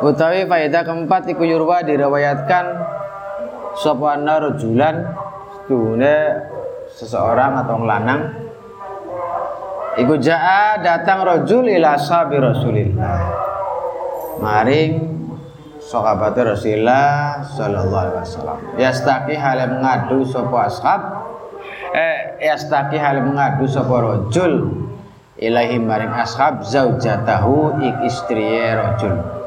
utawi faedah keempat iku yurwa dirawayatkan sapa anna rajulan setuhune seseorang atau lanang. Iku jaa datang rajul ila sahabi Rasulillah. Maring sahabat Rasulullah sallallahu alaihi wasallam. Yastaqi hale mengadu sapa ashab eh yastaqi hale mengadu sapa rajul. Ilahi maring ashab zaujatahu ik istriye rajul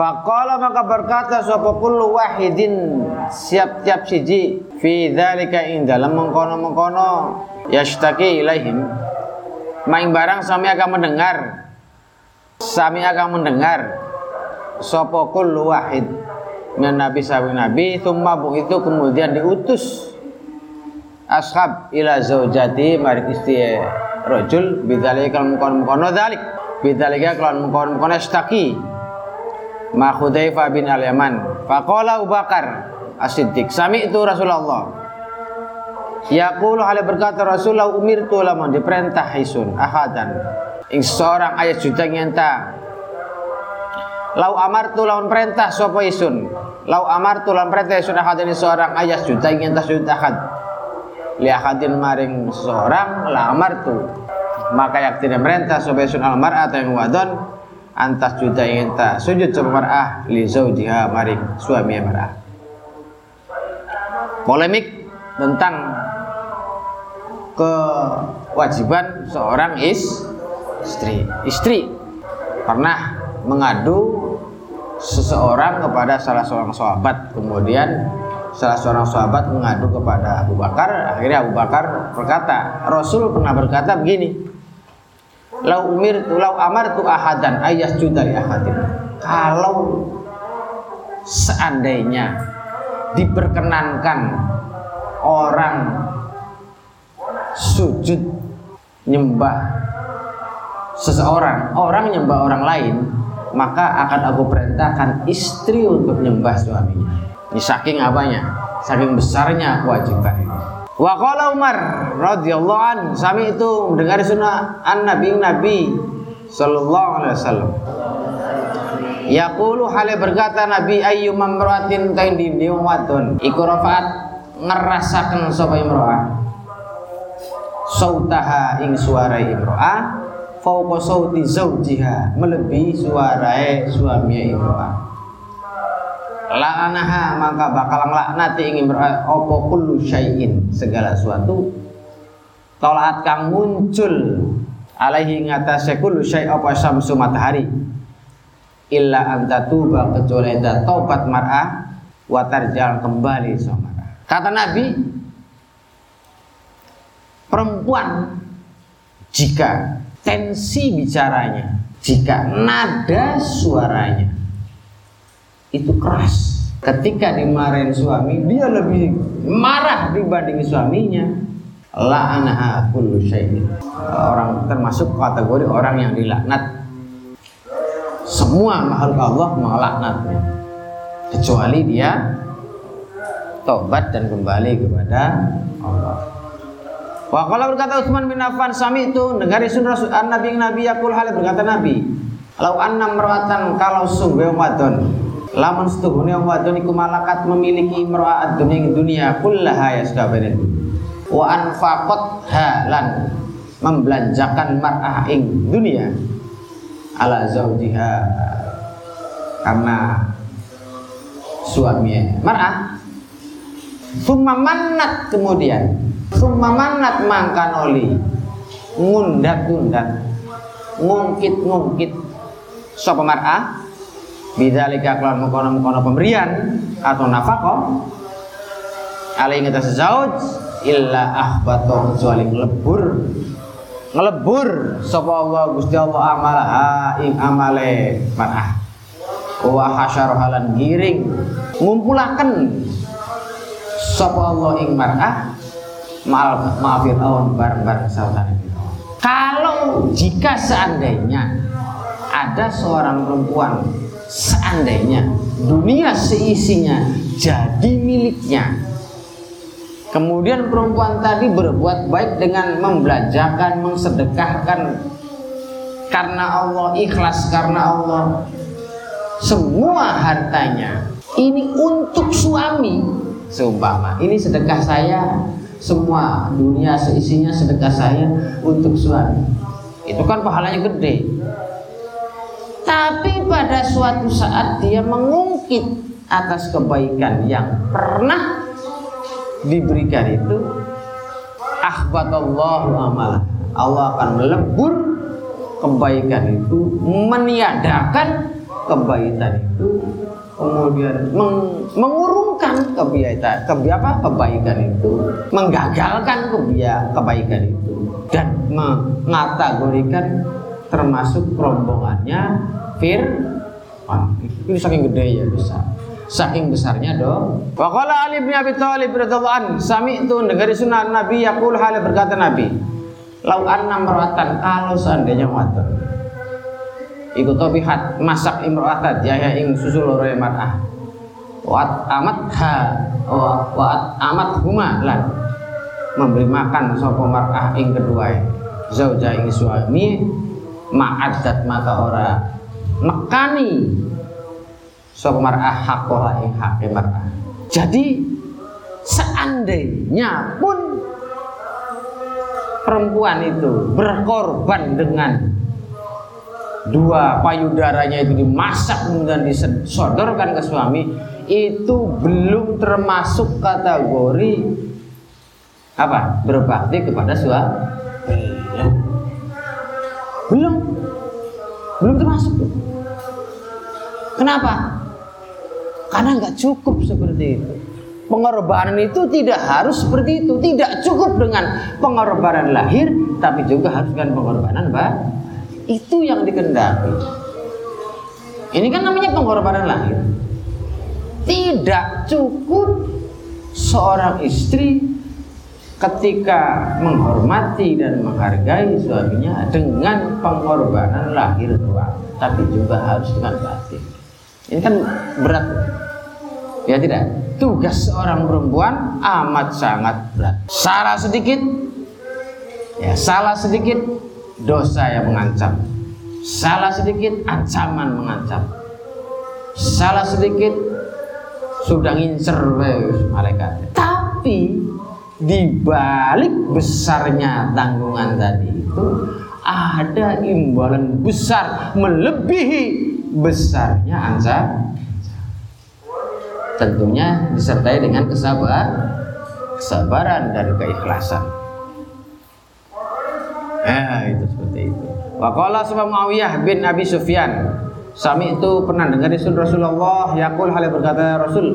Faqala maka berkata sapa kullu wahidin? Siap-siap siji. Fi dzalika ing dalam mengkono-mengkono. Yashtaki ilaihim. Maing barang sami akan mendengar. Sami akan mendengar. Sapa kullu wahid. Min nabi sawi nabi thumma itu kemudian diutus. Ashab ila zaujati maring istri rajul bidzalika mengkono-mengkono dzalik. Bidzalika mengkono-mengkono yashtaki ma Hudzaifah bin Al-Yaman. Faqala Abu Bakar As-Siddiq, itu Rasulullah. Yaqulu hal berkata Rasulullah umirtu lamun diperintah isun ahadan. Ing seorang ayat juta nyenta Lau amartu lawan perintah sapa isun Lau amartu lawan perintah isun ahadan. Seorang ayat juta nyenta juta ahad. Li ahadin maring seorang la amartu. Maka yak tidak perintah sapa isun al mar'at yang wadon antas juta ingin tak sujud mar'ah li zaujiha maring suami mar'ah. Polemik tentang kewajiban seorang is istri. Istri pernah mengadu seseorang kepada salah seorang sahabat. Kemudian salah seorang sahabat mengadu kepada Abu Bakar. Akhirnya Abu Bakar berkata Rasul pernah berkata begini lau umir lau amar tu ahadan ayas dari ahadin. Kalau seandainya diperkenankan orang sujud nyembah seseorang orang nyembah orang lain maka akan aku perintahkan istri untuk nyembah suaminya. Ini saking apanya? Saking besarnya kewajiban ini Wa qala Umar radhiyallahu an sami itu mendengar sunnah an nabi nabi sallallahu alaihi wasallam. Yaqulu hale berkata Nabi ayyu mamratin kain di wadon. Iku rafaat ngerasakan sapa imro'ah. Sautaha ing suarai imro'ah fauqa sauti zaujiha melebihi suarai suami imro'ah la'anaha maka bakal nglaknati ingin opo kullu syai'in segala sesuatu. Tolaat kang muncul alaihi ngatasé kullu syai' apa samsu matahari. Illa anta tuba kecuali anta taubat mar'ah wa tarjal kembali sama kata Nabi perempuan jika tensi bicaranya jika nada suaranya itu keras. Ketika dimarahin suami, dia lebih marah dibanding suaminya. La'anaha kullu syai'in. Orang termasuk kategori orang yang dilaknat. Semua makhluk Allah melaknatnya. Kecuali dia tobat dan kembali kepada Allah. Wa kalau berkata Utsman bin Affan sami itu dengar sunnah Nabi Nabi yakul hal berkata Nabi, "Lau anna merawatan kalau sungguh wadon lamun setuhune wong wadon iku malakat memiliki imra'at dunia dunia kullaha ya sakabene wa anfaqat halan membelanjakan mar'ah ing dunia. Ala zaujiha karena suaminya mar'ah. Summa mannat kemudian summa mannat mangkanoli ngundat-ngundat ngungkit-ngungkit sapa mar'ah bidzalika kelawan mengkono-mengkono pemberian atau nafkah. Alai ngatas zauj illa ahbatu kecuali ngelebur. Ngelebur sapa Allah Gusti Allah amalaha ing amale mar'ah wa hasyar halan giring. Ngumpulaken sapa Allah ing mar'ah maal maafir awan bareng-bareng saudara kalau jika seandainya ada seorang perempuan seandainya dunia seisinya jadi miliknya kemudian perempuan tadi berbuat baik dengan membelanjakan memsedekahkan karena Allah ikhlas karena Allah semua hartanya ini untuk suami. Seumpama ini sedekah saya semua dunia seisinya sedekah saya untuk suami. Itu kan pahalanya gede tapi pada suatu saat dia mengungkit atas kebaikan yang pernah diberikan itu ahbatallahu amal Allah akan melebur kebaikan itu meniadakan kebaikan itu kemudian meng, mengurungkan kebaikan kebi kebaikan itu menggagalkan kebia, kebaikan itu dan mengategorikan termasuk rombongannya Fir'aun ini saking gede ya besar saking besarnya dong. Waqala Ali bin Abi Thalib radhiyallahu an sami itu negari sunnah Nabi yaqul hal berkata Nabi lau anna maratan kalau seandainya wadon iku tobihat masak imro'atat jaya ing susul loro mar'ah. Wat amat ha wat amat huma lan. Memberi makan sapa mar'ah ing kedua zauja ing suami ma'adat maka ora nekani sapa mar'ah hakoha ing hak mar'ah. Jadi seandainya pun perempuan itu berkorban dengan dua payudaranya itu dimasak kemudian disodorkan ke suami itu belum termasuk kategori apa? Berbakti kepada suami. Belum. Belum termasuk kenapa karena nggak cukup seperti itu pengorbanan itu tidak harus seperti itu tidak cukup dengan pengorbanan lahir tapi juga harus dengan pengorbanan mbak itu yang dikendaki. Ini kan namanya pengorbanan lahir. Tidak cukup seorang istri ketika menghormati dan menghargai suaminya dengan pengorbanan lahir doang, tapi juga harus dengan batin. Ini kan berat. Ya tidak? Tugas seorang perempuan amat sangat berat. Salah sedikit ya salah sedikit dosa yang mengancam. Salah sedikit ancaman mengancam. Salah sedikit sudah ngincer malaikat. Tapi di balik besarnya tanggungan tadi itu ada imbalan besar melebihi besarnya ancaman. Tentunya disertai dengan kesabaran, kesabaran dan keikhlasan. Eh, itu seperti itu. Waqala sebab Muawiyah bin Abi Sufyan. Sami itu pernah dengar Rasul Rasulullah yakul hal berkata Rasul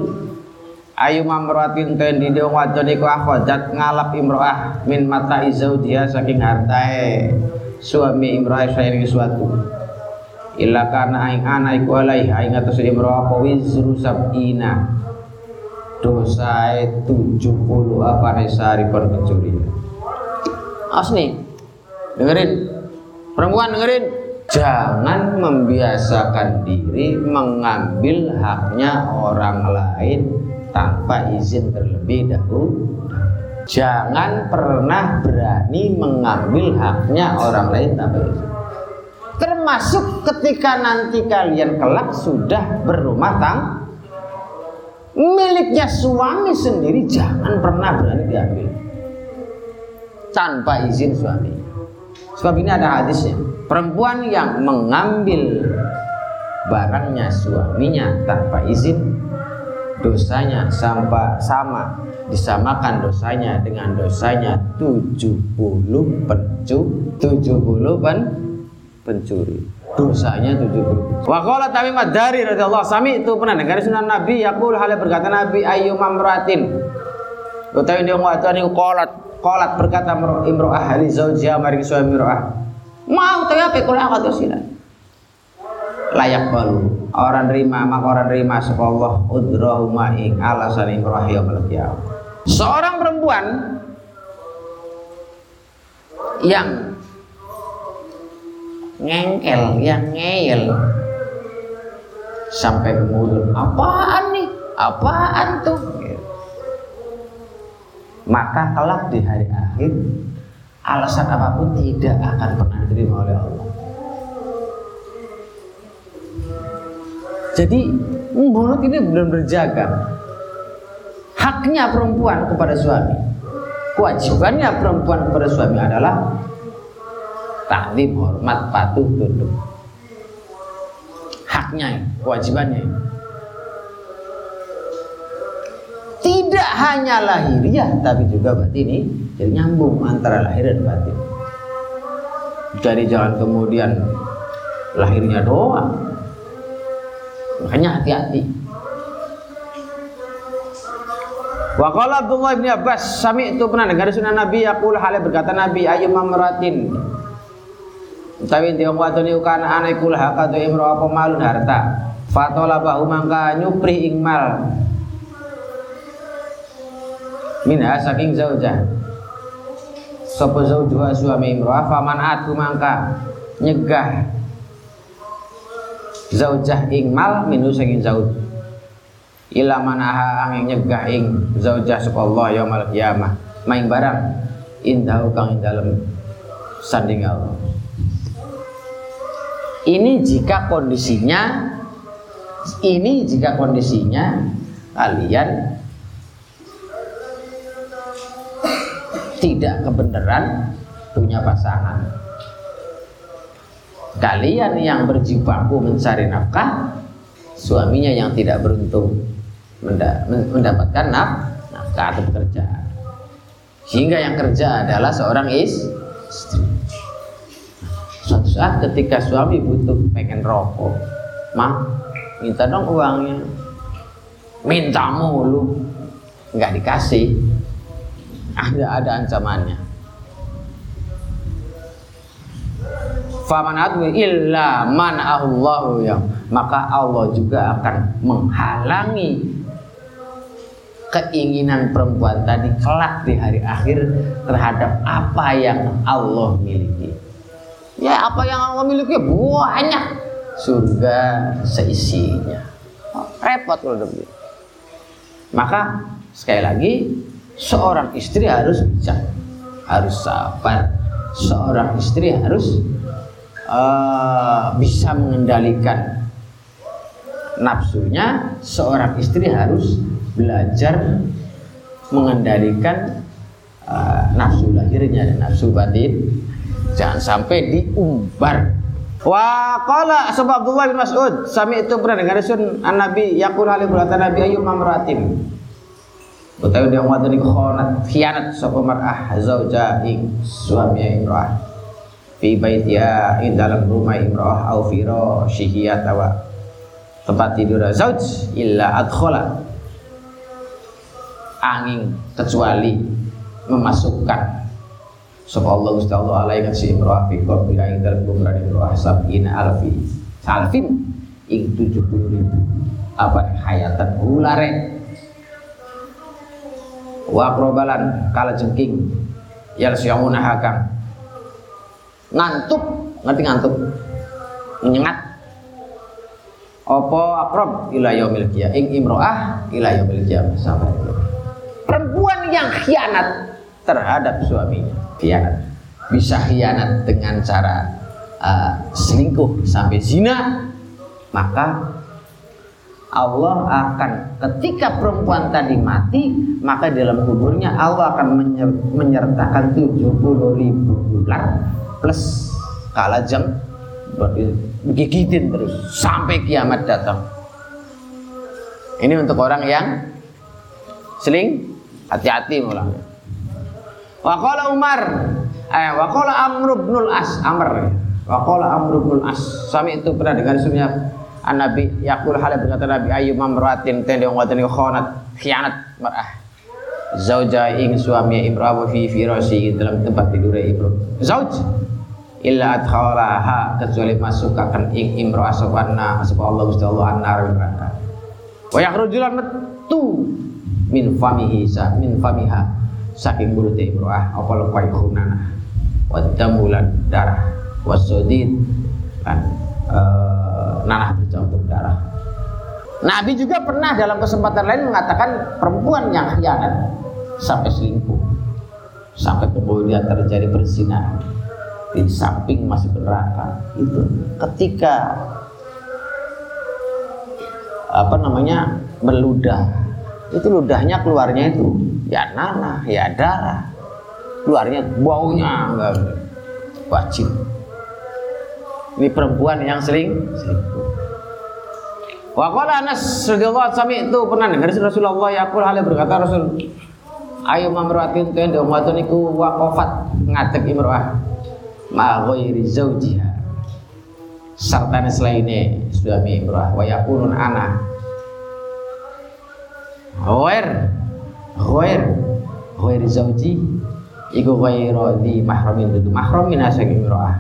Ayu mamratin ten di dewa wadon iku akhwajat ngalap imroah min mata dia saking hartae suami imroah saing suatu illa karena aing ana iku alai aing atas imroah apa wizru sabina. Dosa 70 apa resari kon pencuri asni dengerin. Perempuan dengerin. Jangan membiasakan diri mengambil haknya orang lain tanpa izin terlebih dahulu. Jangan pernah berani mengambil haknya orang lain tanpa izin termasuk ketika nanti kalian kelak sudah berumah tangga miliknya suami sendiri jangan pernah berani diambil tanpa izin suami Sebab ini ada hadisnya. Perempuan yang mengambil barangnya suaminya tanpa izin dosanya sampai sama disamakan dosanya dengan dosanya 70 pencu 70 pen pencuri dosanya 70 wa qala tamim dari radhiyallahu sami itu pernah dengar sunan nabi yaqul hal berkata nabi ayyumam ratin utawi dia ngwatani qalat Kolat berkata imro'ah ahli zaujia maring suami imro'ah. Mau tapi apa kula kata sila. Layak balu. Orang terima maka orang terima sapa Allah udrahuma ing alasan imro'ah yaumil qiyamah. Seorang perempuan yang ngengkel, yang ngeyel sampai kemudian apaan nih? Apaan tuh? maka kelak di hari akhir alasan apa pun tidak akan pernah diterima oleh Allah. Jadi menurut ini belum berjaga haknya perempuan kepada suami. Kewajibannya perempuan kepada suami adalah taklim, hormat, patuh, tunduk. Haknya, kewajibannya. Tidak hanya lahiriah, tapi juga batin ini jadi nyambung antara lahir dan batin. Jadi jangan kemudian lahirnya doang. Makanya hati-hati. Wa qala Abdullah bin Abbas, sami itu pernah dengar sunnah Nabi yaqul hale berkata Nabi ayu mamratin. Utawi dia wadoni ukana ana iku hakatu imra apa malun harta. Fatola bahu mangka nyupri ing mal. Minha saking zaujah. Sapa zaujuha suami imra faman atu mangka nyegah zaujah ing mal minu saking zauj ila manaha angin nyegah ing zaujah sapa Allah yaumul qiyamah maing barang indahu kang ing dalem sanding ini jika kondisinya ini jika kondisinya kalian tidak kebenaran punya pasangan kalian yang berjibaku mencari nafkah suaminya yang tidak beruntung mendapatkan naf, nafkah atau pekerjaan. Sehingga yang kerja adalah seorang istri. Saat ketika suami butuh pengen rokok, mah minta dong uangnya. Minta mulu, nggak dikasih. Ada ada ancamannya. Faman illa man Allahu yang maka Allah juga akan menghalangi keinginan perempuan tadi kelak di hari akhir terhadap apa yang Allah miliki. Ya apa yang Allah miliki banyak surga seisinya. Oh, repot kalau begitu. Maka sekali lagi seorang istri harus bijak, harus sabar. Seorang istri harus uh, bisa mengendalikan nafsunya. Seorang istri harus belajar mengendalikan uh, nafsu lahirnya dan nafsu batin jangan sampai diumbar. Wa qala sebab Abdullah bin Mas'ud sami itu pernah dengar sun an Nabi yaqul alaihi berkata Nabi ayu mamratin. Utawi dia wadani khonat khianat sapa mar'ah zauja ing suami imrah fi baitiha ing dalam rumah imrah au fi syihiyat tempat tidur. Zauj illa adkhala angin kecuali memasukkan sapa Allah Allah alaihi si imra'ah fi qabri ing dalem kumrane imra'ah sabina alfi. Salfin ing 70 ribu. Apa hayatan ulare wa probalan kala jengking. Yal syamuna hakang ngantuk. Ngerti ngantuk? Nyengat apa akrob ila yaumil qiyamah? Ing imro'ah ila yaumil qiyamah. Perempuan yang khianat terhadap suaminya khianat bisa khianat dengan cara uh, selingkuh sampai zina maka Allah akan ketika perempuan tadi mati maka dalam kuburnya Allah akan menyer, menyertakan 70 ribu dolar plus kalajeng digigitin terus sampai kiamat datang ini untuk orang yang seling Hati-hati mulanya. Waqala Umar, eh waqala Amr bin As, Amr. Waqala Amr bin As. Sami itu pernah dengar sunnah An Nabi yaqul hal berkata Nabi ayu mamratin tende watani khonat khianat mar'ah. Zauja ing suami imra'a fi firasi dalam tempat tidur ibro. Zauj illa adkhalaha kecuali masuk akan ing imra'a sabanna sapa Allah Gusti Allah annar neraka. Wa yakhrujulan metu min famihi min famiha saking mulut imro'ah apa lepai khunana wa damulan darah. Wa sodid kan uh, nanah bercampur darah. Nabi juga pernah dalam kesempatan lain mengatakan perempuan yang khianat sampai selingkuh sampai kemudian terjadi berzina di samping masih neraka. Itu ketika apa namanya meludah itu ludahnya keluarnya itu. Ya nanah ya darah. Keluarnya baunya. Enggak. Wajib. Ini perempuan yang sering selingkuh. Wa qala Anas radhiyallahu anhu itu pernah dengar Rasulullah yaqul hal berkata Rasul ayo mamratin tuan do wadon iku waqafat ngadeg imro'ah ma ghairi zaujiha. Serta selainnya suami imro'ah wa yakunun ana ghair. Ghair. Ghair zauji. Iku ghairu di mahramin itu mahramin asing imro'ah.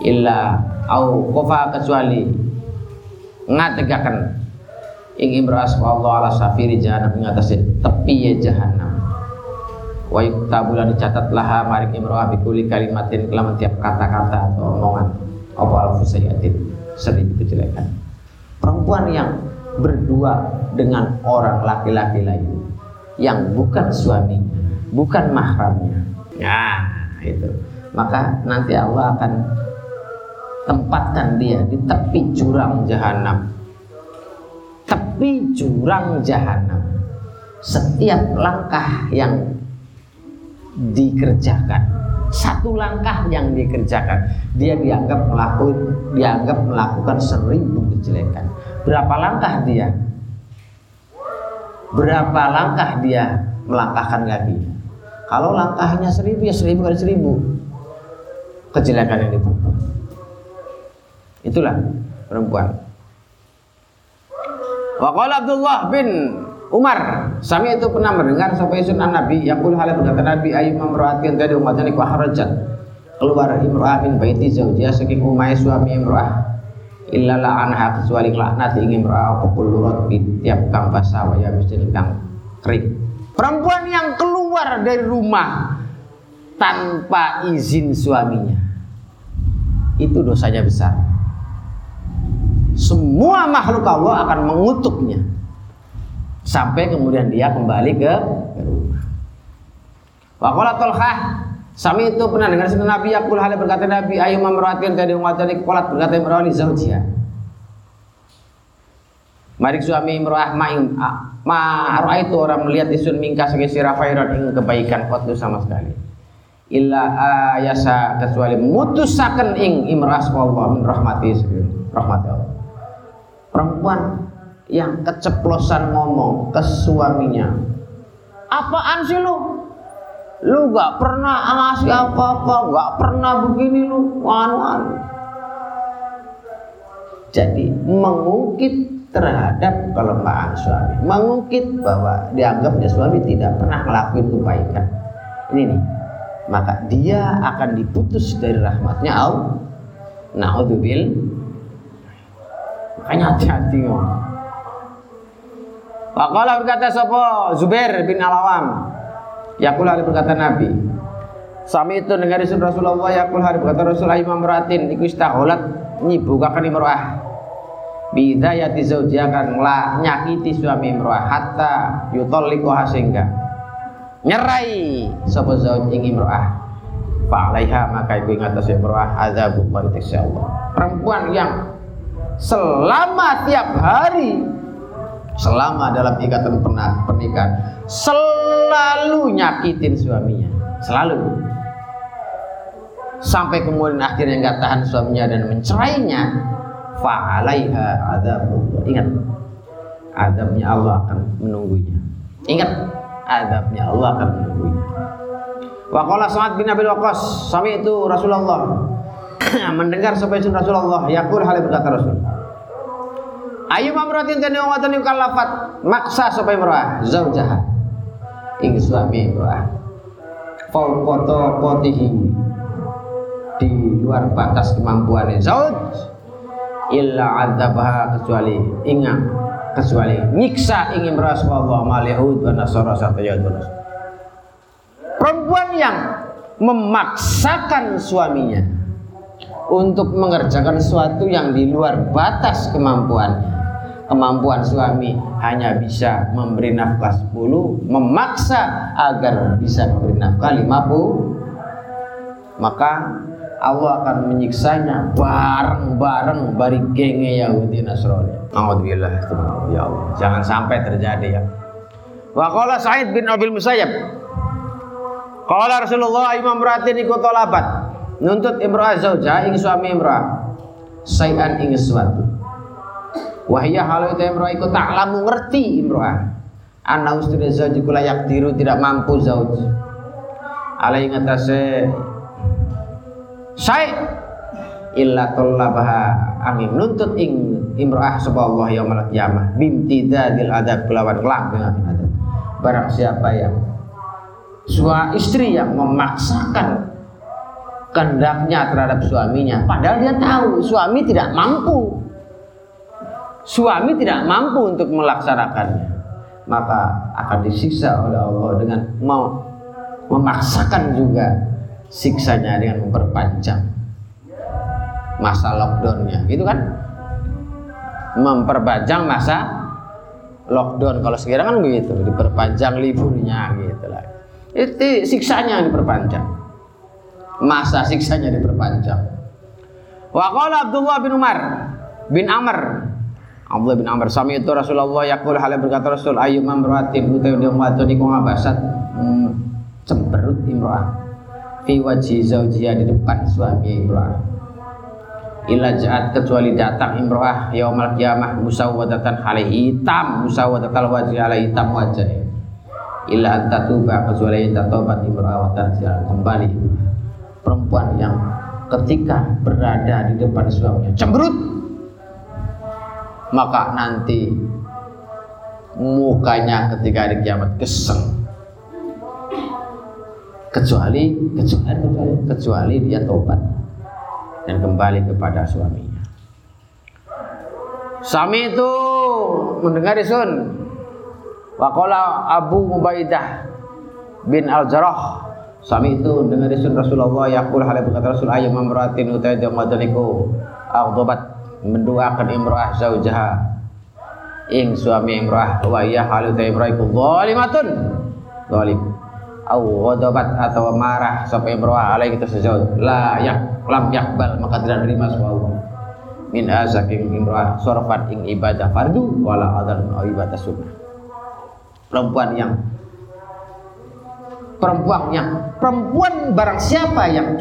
Illa au kofa kecuali ngategaken ing imra'as Allah ala safiri jahanam ing atase tepi ya jahanam wa yuktabulan dicatat laha maring imra'ah bikuli kalimatin kelaman tiap kata-kata atau omongan. Apa alfu sayyatin seribu kejelekan perempuan yang berdua dengan orang laki-laki lain yang bukan suami bukan mahramnya. Nah itu. Maka nanti Allah akan tempatkan dia di tepi jurang jahanam. Tepi jurang jahanam. Setiap langkah yang dikerjakan satu langkah yang dikerjakan dia dianggap melakukan dianggap melakukan seribu kejelekan berapa langkah dia? Berapa langkah dia melangkahkan lagi kalau langkahnya seribu ya seribu kali seribu. Kejelekan yang dibuat Itulah perempuan. Waqala Abdullah bin Umar, sami itu pernah mendengar sampai sunnah Nabi yang puluh hal berkata Nabi ayu memperhatikan dari umatnya niku harajat. Keluar imra'ah min baiti zaujiyah saking umai suami imra'ah illa la anha kecuali laknat ingin imra'ah apa kullurat tiap kang basah wa ya kang kering perempuan yang keluar dari rumah tanpa izin suaminya itu dosanya besar semua makhluk Allah akan mengutuknya sampai kemudian dia kembali ke rumah. Waqala Talhah Sami itu pernah dengar sunnah Nabi Yakul hal berkata Nabi ayu memperhatikan dari umat dari kolat berkata Imran zaujia. Mari suami imro'ah ma'in ma itu orang melihat isun mingka sebagai sirah fairat ing kebaikan kotu sama sekali. Illa ayasa kecuali mutusaken ing imro'ah Allah min rahmati rahmati Allah perempuan yang keceplosan ngomong ke suaminya apaan sih lu lu gak pernah ngasih apa-apa gak pernah begini lu anu anu. Jadi mengungkit terhadap kelemahan suami. Mengungkit bahwa dianggapnya suami tidak pernah melakukan kebaikan. Ini nih maka dia akan diputus dari rahmatnya Allah. Naudzubil. Makanya hati-hati ngomong. Berkata sapa? Zubair bin Alawam. Yakul hari berkata Nabi. Sami itu dengar Rasulullah yakul hari berkata Rasulullah Imam Muratin iku istagholat nyibukakan imro'ah. Bidayati zaujiyah kan la nyakiti suami imro'ah hatta yutalliqu sehingga nyerai sapa zauj ing imro'ah. Fa alaiha maka iku ing atas imro'ah azabul Allah. Perempuan yang selama tiap hari selama dalam ikatan pernikahan selalu nyakitin suaminya. Selalu. Sampai kemudian akhirnya nggak tahan suaminya dan mencerainya. Fa'alaiha adabullah ingat adabnya Allah akan menunggunya. Ingat adabnya Allah akan menunggunya. Wa qala Sa'ad bin Abi Waqqas sami itu Rasulullah. Mendengar sampai Rasulullah yakul hal berkata Rasul. Ayu mamratin tani wong wadon kalafat? Maksa supaya merah zaujah ing suami imra'ah fauqata qatihi di luar batas kemampuannya zauj illa adzabha kecuali ingat kecuali nyiksa ingin merasa Allah mal Yahud wa Nasara. Perempuan yang memaksakan suaminya untuk mengerjakan sesuatu yang di luar batas kemampuan kemampuan suami hanya bisa memberi nafkah 10 memaksa agar bisa memberi nafkah 50 maka Allah akan menyiksanya bareng-bareng bari genge Yahudi Nasrani Alhamdulillah ya Allah. Jangan sampai terjadi ya. Wa qala Sa'id bin Abil Musayyab. Qala Rasulullah imam ratin iku talabat. Nuntut imra'ah zauja ing suami imra'ah. Sayan ing sesuatu. Wahya halu itu imra'ah iku ta'lamu ngerti imra'ah. Ana ustri zauji kula yakdiru tidak mampu zauj. Alai ngatasé Sai illa tollabaha angin nuntut ing imra'ah sapa Allah yaumul qiyamah bimtidadil adab kelawan langgeng adab barang siapa yang suami istri yang memaksakan kehendaknya terhadap suaminya padahal dia tahu suami tidak mampu suami tidak mampu untuk melaksanakannya. Maka akan disiksa oleh Allah dengan mau memaksakan juga siksanya dengan memperpanjang masa lockdownnya. Gitu kan? Memperpanjang masa lockdown. Kalau sekarang kan begitu diperpanjang liburnya gitu lah. Itu siksanya diperpanjang. Masa siksanya diperpanjang. Wa Abdullah bin Umar bin Amr Abdullah bin Amr. Sami itu Rasulullah yaqul hal berkata Rasul ayu mamratin utawi dia wadon iku ngabasat hmm, cemberut imro'ah fi wajhi zaujiha di depan suami imro'ah. Illa ja'at kecuali datang imro'ah yaumal qiyamah musawwadatan halih hitam musawwadatal wajhi alai hitam wajah. Illa anta tuba kecuali anta tobat imro'ah wa tarji'al kembali perempuan yang ketika berada di depan suaminya cemberut maka nanti mukanya ketika hari kiamat keseng kecuali kecuali kecuali, dia tobat dan kembali kepada suaminya. Suami itu mendengar isun. Waqala Abu Mubaidah bin Al-Jarrah Suami itu mendengar isun Rasulullah yaqul hal Rasul ayyam mamratin utai madaniku aghdabat mendoakan imra'ah zaujaha ing suami imra'ah wa ya halu ta imra'ah iku zalimatun. Zalim. Au ghadabat atau marah sampai imra'ah alai kita sejauh. La yak lam yakbal maka tidak menerima Allah min azaking imra'ah sorfat ing ibadah fardu wala adzan ibadah sunnah. Perempuan yang perempuan yang perempuan barang siapa yang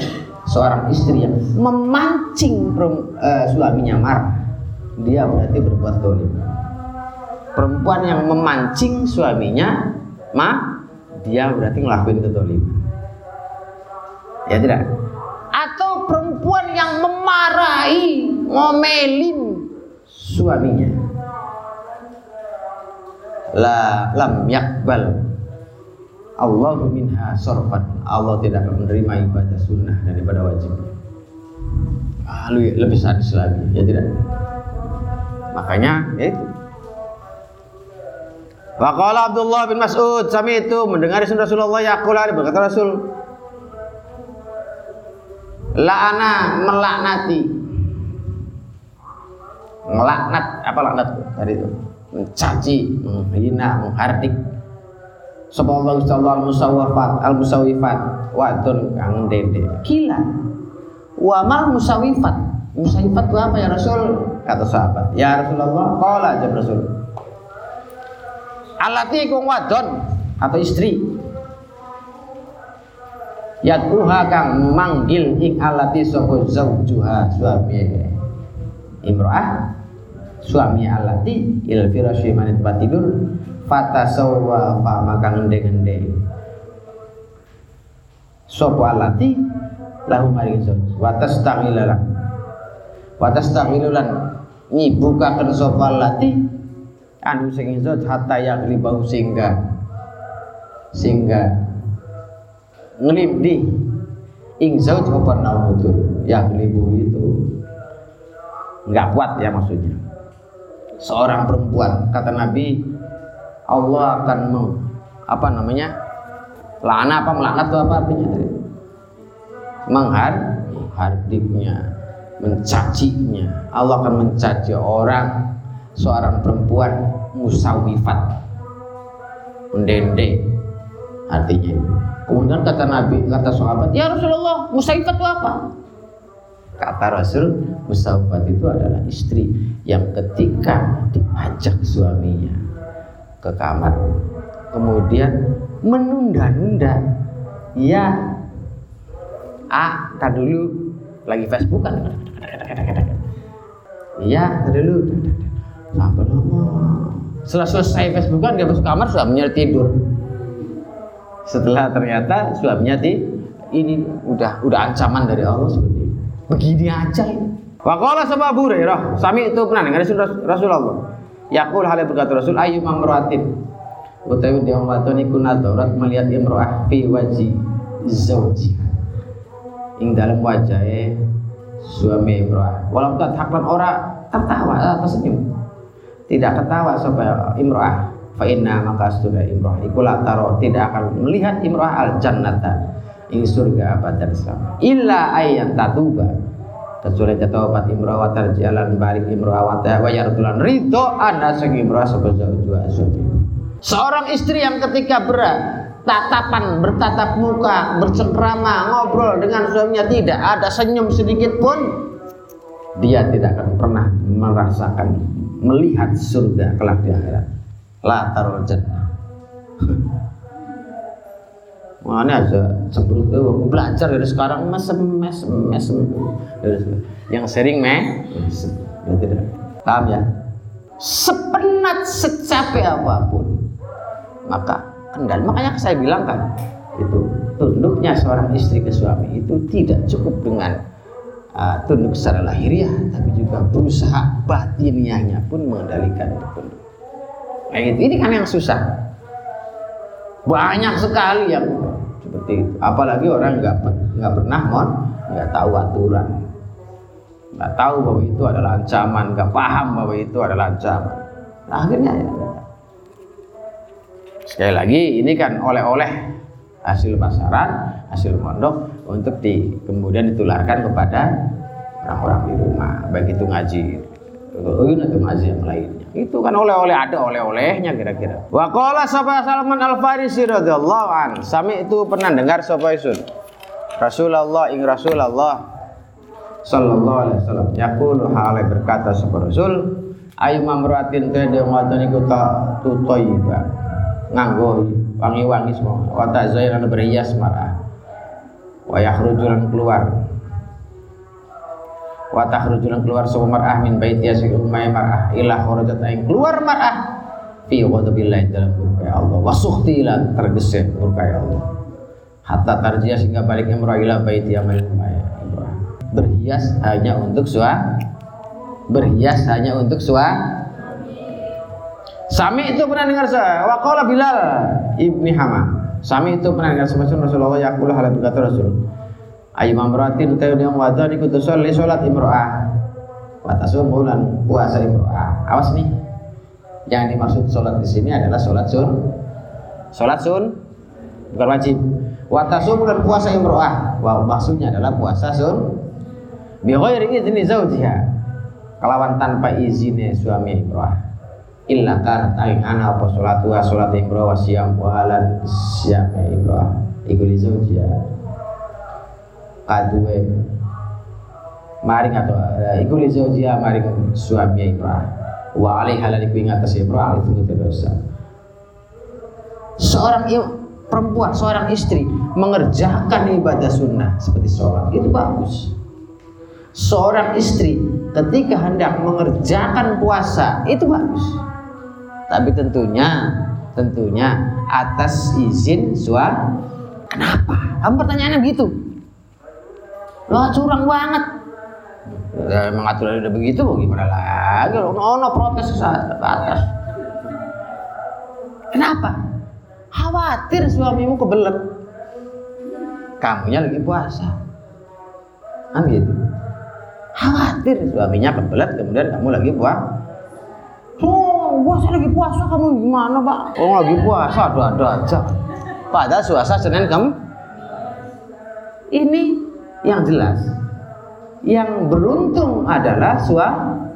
seorang istri yang memancing uh, suaminya marah dia berarti berbuat dolim. Perempuan yang memancing suaminya ma dia berarti ngelakuin kedoliman ya tidak? Atau perempuan yang memarahi, ngomelin suaminya. La lam yakbal Allah minha sorfan Allah tidak akan menerima ibadah sunnah dan ibadah wajib ah, lebih sadis lagi ya tidak makanya ya itu Waqala Abdullah bin Mas'ud sami itu mendengar Rasulullah yaqul berkata Rasul La'ana melaknati. Melaknat apa laknat tadi itu? Mencaci, menghina, menghardik. Sapa Allah Allah musawwafat al musawifat wadun kang dede. Gila. Wa mal musawifat. Musawifat itu apa ya Rasul? Kata sahabat. Ya Rasulullah, qala aja Rasul. Alati kung wadon atau istri yad'uha kang manggil ing alati sapa zaujuha suami imro'ah suami alati il firasyi man tempat tidur fatasawwa fa maka ngende-ngende sapa alati? Lahu maring zauj wa tastamilalan wa tastamilulan nyibukaken sapa alati? Anu sing zauj hatta yaglibau sehingga sehingga ngelibdi ing zauj apa yang libu itu. Nggak kuat ya maksudnya. Seorang perempuan kata Nabi Allah akan meng, apa namanya lana apa melaknat itu apa artinya? Menghar hardiknya mencacinya. Allah akan mencaci orang seorang perempuan musawifat. Mendende artinya Kemudian kata Nabi, kata sahabat, ya Rasulullah, musaifat itu apa? Kata Rasul, musawwat itu adalah istri yang ketika diajak suaminya ke kamar, kemudian menunda-nunda, ya, ah, tak dulu lagi Facebook kan, iya, tak dulu, sampai lama. Setelah selesai Facebook kan dia masuk kamar suaminya tidur. Setelah ternyata suaminya di ini udah udah ancaman dari Allah seperti itu. Begini aja ini. Waqala sama Abu Hurairah, sami itu pernah dengar Rasulullah. Yaqul hal berkata Rasul ayu mamratin. Utawi dia wadon iku nadarat melihat imro'ah fi waji zauji. Ing dalam wajahnya suami imro'ah. Walau tak haklan ora tertawa atau senyum. Tidak ketawa supaya imro'ah fa inna maka sudah imro'ah iku taro tidak akan melihat imro'ah al jannata ing surga abadan selama illa ayyan tatuba kecuali taubat imro'ah wa tarjalan balik imro'ah wa wa yardulan. Ridho ana sing imro'ah sebab jua seorang istri yang ketika berat tatapan bertatap muka bercengkrama ngobrol dengan suaminya tidak ada senyum sedikit pun dia tidak akan pernah merasakan melihat surga kelak di akhirat. La tarul jannah Mana aja cemberut tuh aku belajar dari sekarang mesem mesem mesem. Yang sering meh? Ya tidak. Paham ya? Sepenat secapek apa pun maka kendal makanya saya bilang kan itu tunduknya seorang istri ke suami itu tidak cukup dengan uh, tunduk secara lahiriah tapi juga berusaha batiniahnya pun mengendalikan itu tunduk. Nah, itu ini kan yang susah. Banyak sekali yang seperti itu. Apalagi orang nggak nggak pernah mon nggak tahu aturan. Nggak tahu bahwa itu adalah ancaman nggak paham bahwa itu adalah ancaman. Nah, akhirnya ya sekali lagi ini kan oleh-oleh hasil pasaran hasil mondok untuk di kemudian ditularkan kepada orang-orang di rumah baik itu ngaji. Atau ngaji yang lainnya itu kan oleh-oleh ada oleh-olehnya kira-kira. Wa qala Salman Al Farisi radhiyallahu an. Sami itu pernah dengar sapa isun? Rasulullah ing Rasulullah sallallahu alaihi wasallam. Yaqulu hale berkata sapa Rasul ayu mamratin tede wadon iku ta tutoiba nganggo wangi-wangi semua. Wa tazayyana berhias marah wa yakhruju keluar wa takhrujulan keluar sapa mar'ah min baiti asik umay mar'ah. Ila kharajat aing keluar mar'ah. Fi ghadabillahi dalam murka Allah. Wa sukhti ila tergesek murka Allah. Hatta tarjiya sehingga balik imrah ila baiti amal umay berhias hanya untuk sua berhias hanya untuk sua Sami itu pernah dengar saya waqala Bilal ibni Hama Sami itu pernah dengar sama Rasulullah hal berkata Rasul ayu mamratin utawi yang wadon iku tusolli salat imro'ah. Wa tasum bulan puasa imro'ah. Awas nih. Yang dimaksud salat di sini adalah salat sun. Salat sun bukan wajib. Wa tasum bulan puasa imro'ah. Wa maksudnya adalah puasa sun. Bi ghairi idzni zaujiha kelawan tanpa izinnya suami imro'ah. Illa kan aing ana apa salatu wa salat imro'ah wa siyam wa siyam imro'ah. Iku li zaujiha kaduwe maring atau uh, iku li zaujia maring suami imrah wa alaiha lan iku ing atas imrah itu dosa. Seorang perempuan seorang istri mengerjakan ibadah sunnah seperti sholat itu bagus. Seorang istri ketika hendak mengerjakan puasa itu bagus. Tapi tentunya tentunya atas izin suami kenapa? Kamu pertanyaannya begitu Lah curang banget. Ya, emang aturan udah begitu gimana lagi? Ono ono protes ke atas. Kenapa? Khawatir suamimu kebelet. Kamunya lagi puasa. Kan gitu. Khawatir suaminya kebelet kemudian kamu lagi puasa. Oh, puasa lagi puasa kamu gimana, Pak? Oh, lagi puasa ada-ada aja. Padahal puasa Senin kamu ini yang jelas yang beruntung adalah suami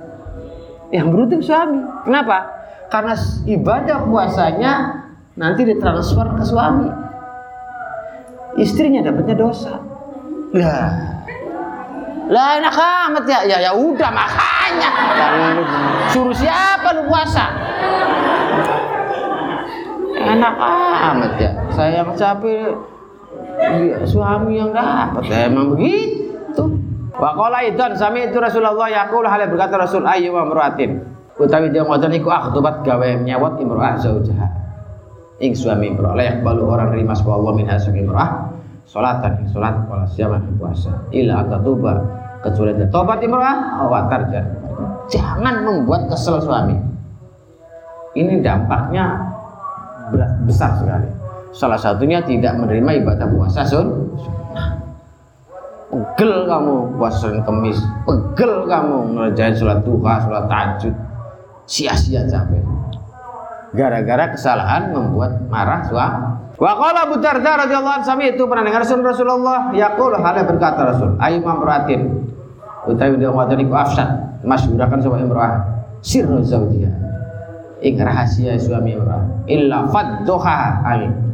yang beruntung suami kenapa karena ibadah puasanya nanti ditransfer ke suami istrinya dapatnya dosa lah Lah enak amat ya. Ya ya udah makanya. Suruh siapa lu puasa? Enak amat ya. Saya yang capek suami yang dapat. Ya, emang begitu. Wa qala idan sami itu Rasulullah yaqul hal berkata Rasul ayyu mamraatin. Utawi dia ngoten iku akhtubat gawe nyawat imro'ah zaujaha. Ing suami imro'ah la yaqbalu orang nerima sapa Allah min hasil imro'ah salatan ing salat wala siyaman ing puasa. Ila atatuba kecuali dia tobat imro'ah awatar Jangan membuat kesel suami. Ini dampaknya besar sekali. Salah satunya tidak menerima ibadah puasa sun. Pegel kamu puasa Senin Kemis, pegel kamu ngerjain sholat duha, sholat tahajud, sia-sia capek. Gara-gara kesalahan membuat marah suami. Wa qala Abu Darda radhiyallahu anhu sami itu pernah dengar Rasul Rasulullah yaqul hal berkata Rasul ayu mamraatin utawi dia ngoten iku afsad. Masyhurakan sama imra'ah. Sirru zaujiha ing rahasia suami imra'ah. Illa fadduha. Amin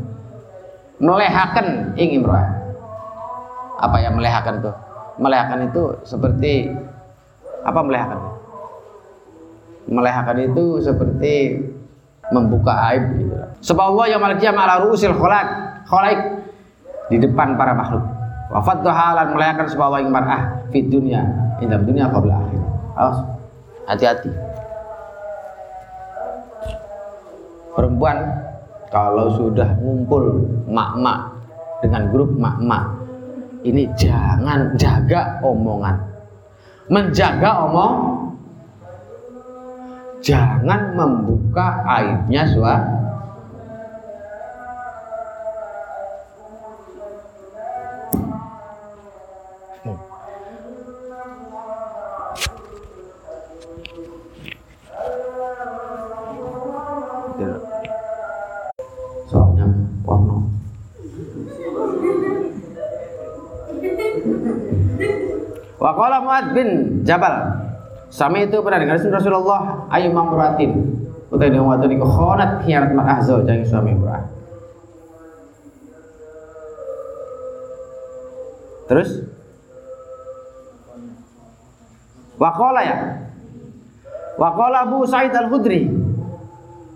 melehakan ing imra'ah apa yang melehakan tuh? Melehakan itu seperti apa melehakan melehakan itu seperti membuka aib gitu Allah yang malakiyah ala ru'usil khalaik di depan para makhluk. Wafat halan melehakan sebab yang mar'ah di dunia. Dalam dunia qabla akhir awas. Hati-hati. Perempuan kalau sudah ngumpul mak-mak dengan grup mak-mak ini jangan jaga omongan. Menjaga omong jangan membuka aibnya suami Waqala Muad bin Jabal. Sami itu pernah dengar Rasulullah ayu mamratin. Utai dia ngotot iku khonat hianat mar'ah zaujang suami murah. Terus Waqala ya. Waqala Abu Sa'id Al-Khudri.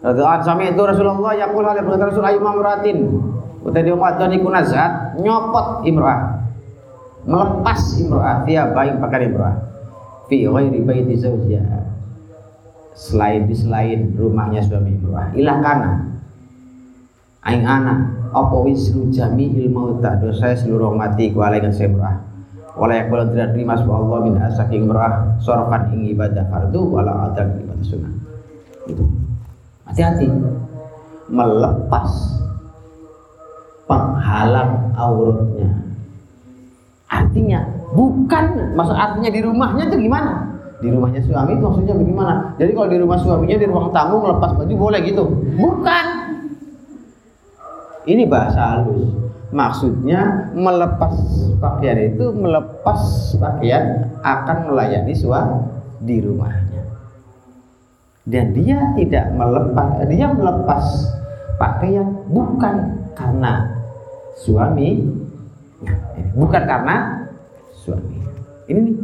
Radhiyallahu sami itu Rasulullah yaqul hal Rasul ayu mamratin. Utai dia ngotot iku nazat nyopot imra'ah melepas imro'ah dia baik pakai imro'ah. Fi ghairi baiti zawjiha. Selain di selain rumahnya suami imro'ah. Ilah kana. Aing ana apa wisru jami'il mauta dosa seluruh mati ku alaikan saya imro'ah. Wala yakbal tidak terima Allah min asaking imro'ah sorofan ing ibadah fardu wala adab ibadah sunnah. Itu hati-hati. Melepas penghalang auratnya Artinya bukan maksud artinya di rumahnya itu gimana? Di rumahnya suami itu maksudnya bagaimana? Jadi kalau di rumah suaminya di ruang tamu melepas baju boleh gitu? Bukan. Ini bahasa halus. Maksudnya melepas pakaian itu melepas pakaian akan melayani suami di rumahnya. Dan dia tidak melepas dia melepas pakaian bukan karena suami bukan karena suami. Ini nih.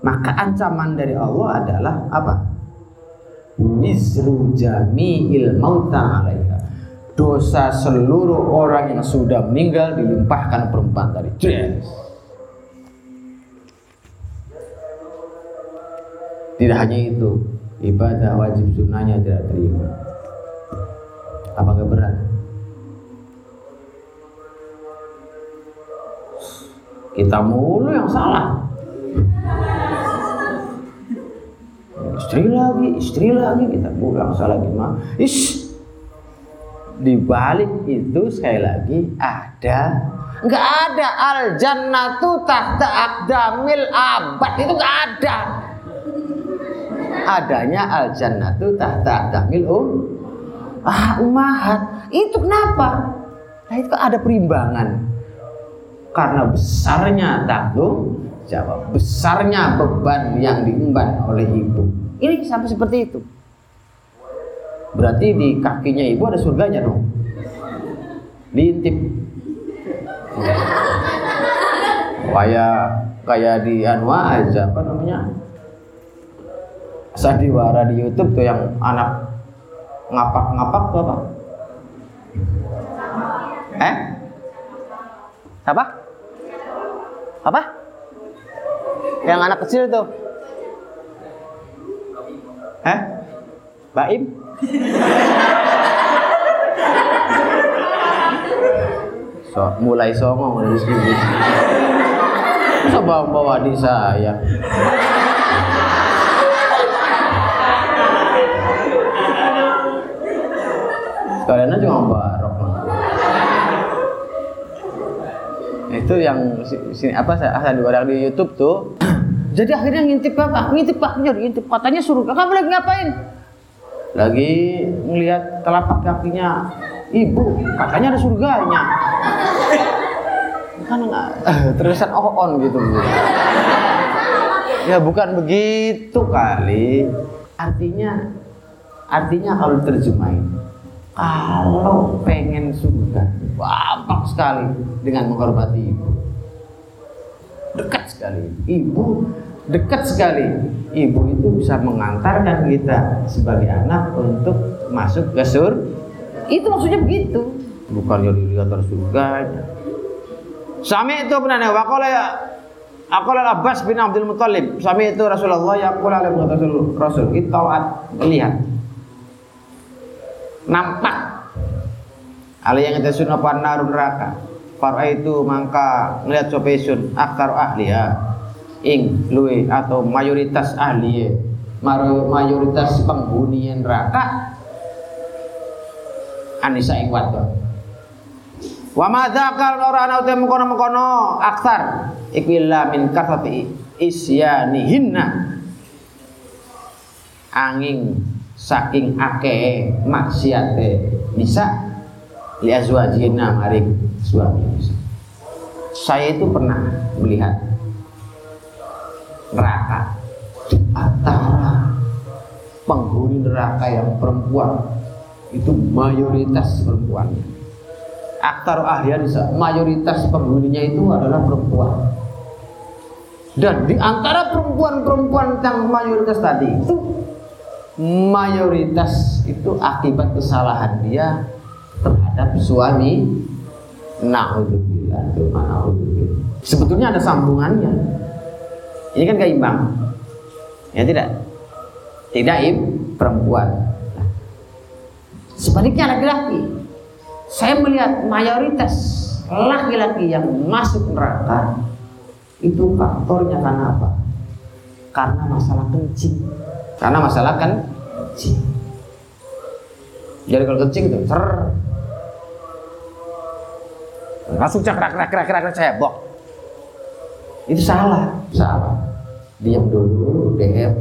Maka ancaman dari Allah adalah apa? Wizru jami'il mauta alaiha. Dosa seluruh orang yang sudah meninggal dilimpahkan perempuan tadi. Yes. Tidak hanya itu, ibadah wajib sunnahnya tidak terima. Apa berat? Kita mulu yang salah. Istri lagi, istri lagi kita mulu yang salah gimana? Ish, di balik itu sekali lagi ada nggak ada al jannatu tahta akdamil abad. Itu nggak ada. Adanya al jannatu tahta akdamil um ah umahat. Itu kenapa? Nah itu ada perimbangan karena besarnya tanggung jawab, besarnya beban yang diemban oleh ibu. Ini sampai seperti itu. Berarti di kakinya ibu ada surganya dong. Diintip. Supaya kayak di Anwa aja apa namanya sandiwara di YouTube tuh yang anak ngapak-ngapak tuh apa? Eh? Apa? Apa? Yang anak kecil tuh? Eh? Baim? so, mulai songong di sini. Coba bawa di saya. Kalian aja barok. Itu yang sini apa saya di di YouTube tuh. Jadi akhirnya ngintip apa? Ngintip Pak ngintip katanya surga. Kamu lagi ngapain? Lagi ngelihat telapak kakinya ibu, katanya ada surganya. Kan terusan oh on gitu. Ya bukan begitu kali. Artinya artinya kalau terjemahin kalau pengen surga gampang sekali dengan menghormati ibu. Dekat sekali. Ibu dekat sekali. Ibu itu bisa mengantarkan kita sebagai anak untuk masuk ke sur itu maksudnya begitu. Bukan yang dilihat surganya Sami itu benar ya wakola ya Abbas bin Abdul Muthalib Sami itu Rasulullah ya Akola Rasul Rasul Itu melihat nampak. Ala yang itu sunnah panarun neraka. Para itu mangka ngeliat sopesun aktar ahliya ing luwe atau mayoritas ahli mayoritas penghuni neraka. Anisa ing wadon. Wa madzakal ora ana utem mengkono-mengkono aktar. Iku illa min kasati isyanihinna. Angin saking akeh maksiate. Bisa li azwajina maring suami. Saya itu pernah melihat neraka antara penghuni neraka yang perempuan. Itu mayoritas perempuan. Aktar ahlian mayoritas penghuninya itu adalah perempuan. Dan di antara perempuan-perempuan yang mayoritas tadi itu mayoritas itu akibat kesalahan dia terhadap suami. Naudzubillah sebetulnya ada sambungannya. Ini kan keimbang. Ya tidak? Tidak im? Perempuan. Nah, sebaliknya laki-laki. Saya melihat mayoritas laki-laki yang masuk neraka itu faktornya karena apa? Karena masalah kencing. Karena masalah kan kencing. Jadi kalau kencing itu ter langsung cakrak cakrak cakrak cakrak cebok. Itu salah, salah. Diam dulu, DM.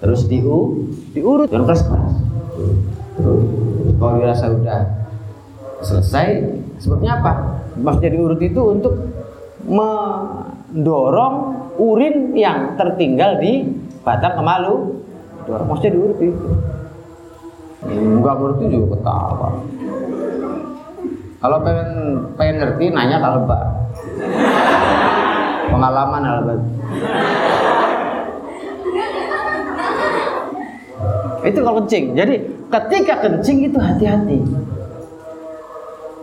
Terus diu, diurut dengan keras keras. Terus kalau dirasa udah selesai, sebabnya apa? Maksudnya diurut itu untuk mendorong urin yang tertinggal di batang kemalu maksudnya diurut itu enggak ngerti juga ketawa. Kalau pengen pengen ngerti nanya kalau mbak pengalaman albat itu kalau kencing. Jadi ketika kencing itu hati-hati.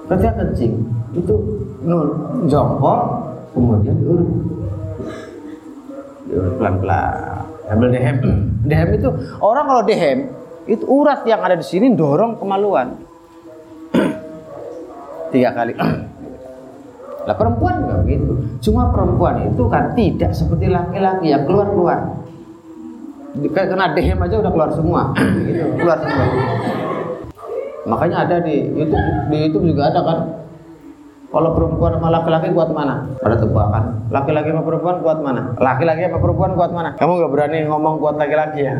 Ketika kencing itu nul jongkok kemudian diurut. Diurut pelan-pelan Ambil dehem. Dehem itu orang kalau dehem itu urat yang ada di sini dorong kemaluan. Tiga kali. Lah perempuan juga begitu. Cuma perempuan itu kan tidak seperti laki-laki yang keluar-keluar. Kena dehem aja udah keluar semua. gitu, keluar semua. Makanya ada di YouTube di YouTube juga ada kan kalau perempuan sama laki-laki kuat mana? Pada tebakan. Laki-laki sama perempuan kuat mana? Laki-laki sama perempuan kuat mana? Kamu gak berani ngomong kuat laki-laki ya?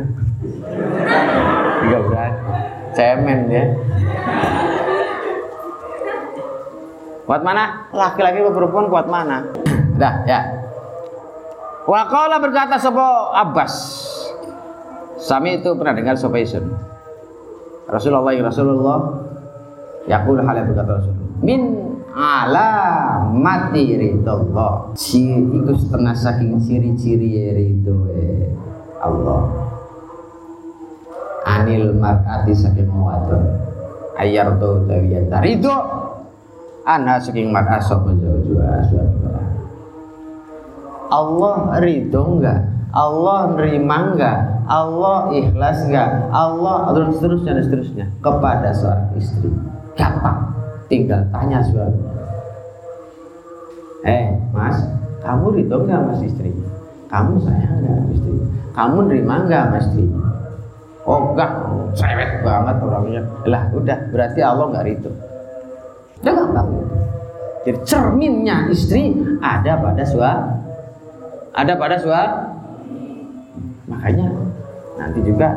Gak berani. Cemen ya. Kuat mana? Laki-laki sama perempuan kuat mana? Dah ya. Wakala berkata sopo Abbas. Sami itu pernah dengar sopo Isun. Rasulullah Rasulullah Yakul hal yang berkata Rasulullah. Min alamati ridho si iku setengah saking ciri-ciri ridho Allah. Anil mar'ati saking wadon ayar to tawiyan ridho! Ana saking mar'ah sapa suami Allah ridho enggak? Allah nerima enggak? Allah ikhlas enggak? Allah dan seterusnya dan seterusnya kepada seorang istri. Gampang tinggal tanya suami. Eh mas kamu ridho enggak mas istri? Kamu sayang enggak istri? Kamu nerima enggak mas istri? Oh enggak cewek banget orangnya. Lah udah berarti Allah enggak ridho. Udah gampang jadi cerminnya istri ada pada suami ada pada suami makanya nanti juga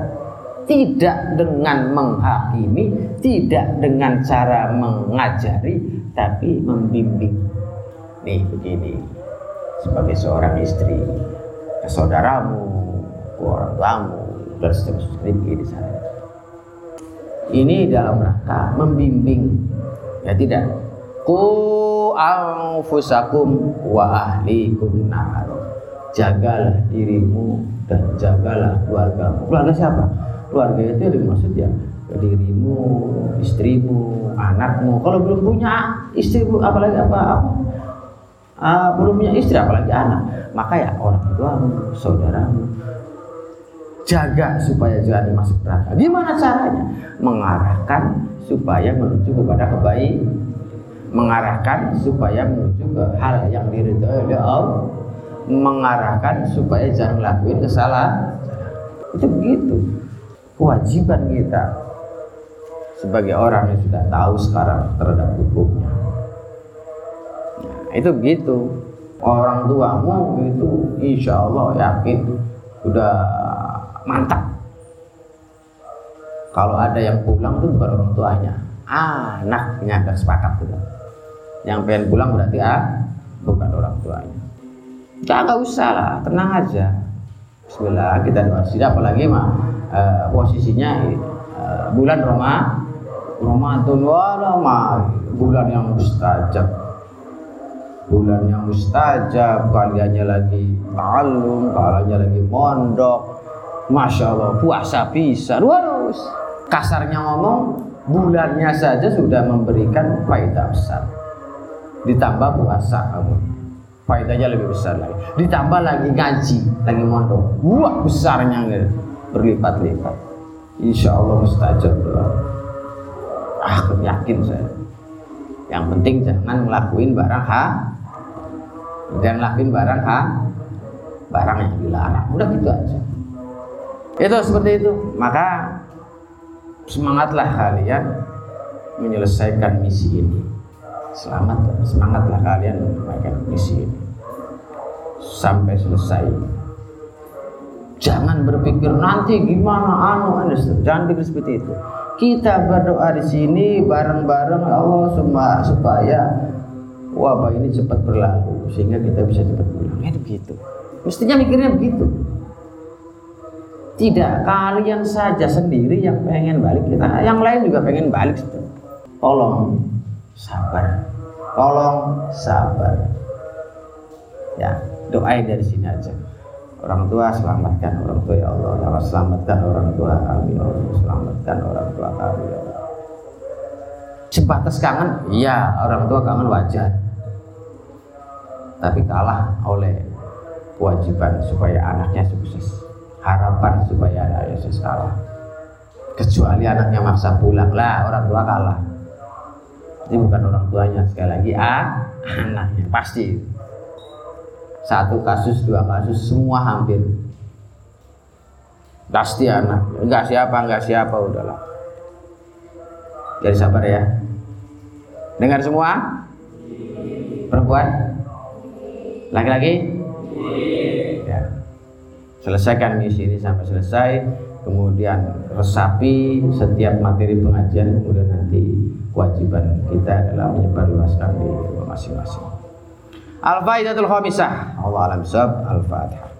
tidak dengan menghakimi, tidak dengan cara mengajari, tapi membimbing. Nih begini, sebagai seorang istri, ke saudaramu, ke orang dan seterusnya begini saya. Ini dalam rangka membimbing, ya tidak. Ku anfusakum wa ahlikum nar. Jagalah dirimu dan jagalah keluargamu. Keluarga siapa? Keluarga itu yang dimaksud ya dirimu, istrimu, anakmu. Kalau belum punya istri, apalagi apa, apa uh, belum punya istri, apalagi anak, maka ya orang tuamu, saudaramu, jaga supaya jangan masuk neraka. Gimana caranya? Mengarahkan supaya menuju kepada kebaikan, mengarahkan supaya menuju ke hal yang diridhoi oleh Allah mengarahkan supaya jangan lakuin kesalahan itu begitu kewajiban kita sebagai orang yang sudah tahu sekarang terhadap hukumnya. Nah, itu begitu. Orang tuamu itu insya Allah yakin sudah mantap. Kalau ada yang pulang itu bukan orang tuanya. Anaknya ada sepakat itu yang pengen pulang berarti ah bukan orang tuanya. Gak, usah lah, tenang aja. Bismillah kita doa. Tidak apalagi mah uh, posisinya uh, bulan Roma, Ramadan wala bulan yang mustajab. Bulan yang mustajab, kaliannya lagi ta'allum, kaliannya lagi mondok. Masya Allah, puasa bisa. Waduh, kasarnya ngomong, bulannya saja sudah memberikan faedah besar. Ditambah puasa kamu faedahnya lebih besar lagi. Ditambah lagi ngaji, lagi mondok. Wah besarnya gitu. Berlipat-lipat. Insya Allah mustajab doa. Ah, yakin saya. Yang penting jangan ngelakuin barang ha. Dan ngelakuin barang ha. Barang yang dilarang. Udah gitu aja. Itu seperti itu. Maka semangatlah kalian menyelesaikan misi ini selamat semangatlah kalian menunaikan misi ini sampai selesai jangan berpikir nanti gimana anu anu jangan pikir seperti itu. Kita berdoa di sini bareng-bareng ya Allah supaya wabah ini cepat berlalu sehingga kita bisa cepat pulang. Itu begitu. Mestinya mikirnya begitu. Tidak kalian saja sendiri yang pengen balik. Kita yang lain juga pengen balik tolong sabar. Tolong sabar. Ya doain dari sini aja orang tua selamatkan orang tua ya Allah. Ya Allah selamatkan orang tua kami ya Allah. Selamatkan orang tua kami ya Allah. Sebatas kangen? Iya orang tua kangen wajar. Tapi kalah oleh kewajiban supaya anaknya sukses. Harapan supaya anaknya sukses kalah. Kecuali anaknya maksa pulang. Lah orang tua kalah. Ini bukan orang tuanya. Sekali lagi ah anaknya. Pasti satu kasus dua kasus semua hampir. Pasti anak. Enggak siapa enggak siapa udahlah. Jadi sabar ya. Dengar semua? Perempuan? Laki-laki? Ya. Selesaikan misi ini sampai selesai kemudian resapi setiap materi pengajian kemudian nanti kewajiban kita adalah menyebarluaskan di masing-masing. الفائدة الخامسة. الله أعلم. الفاتحة.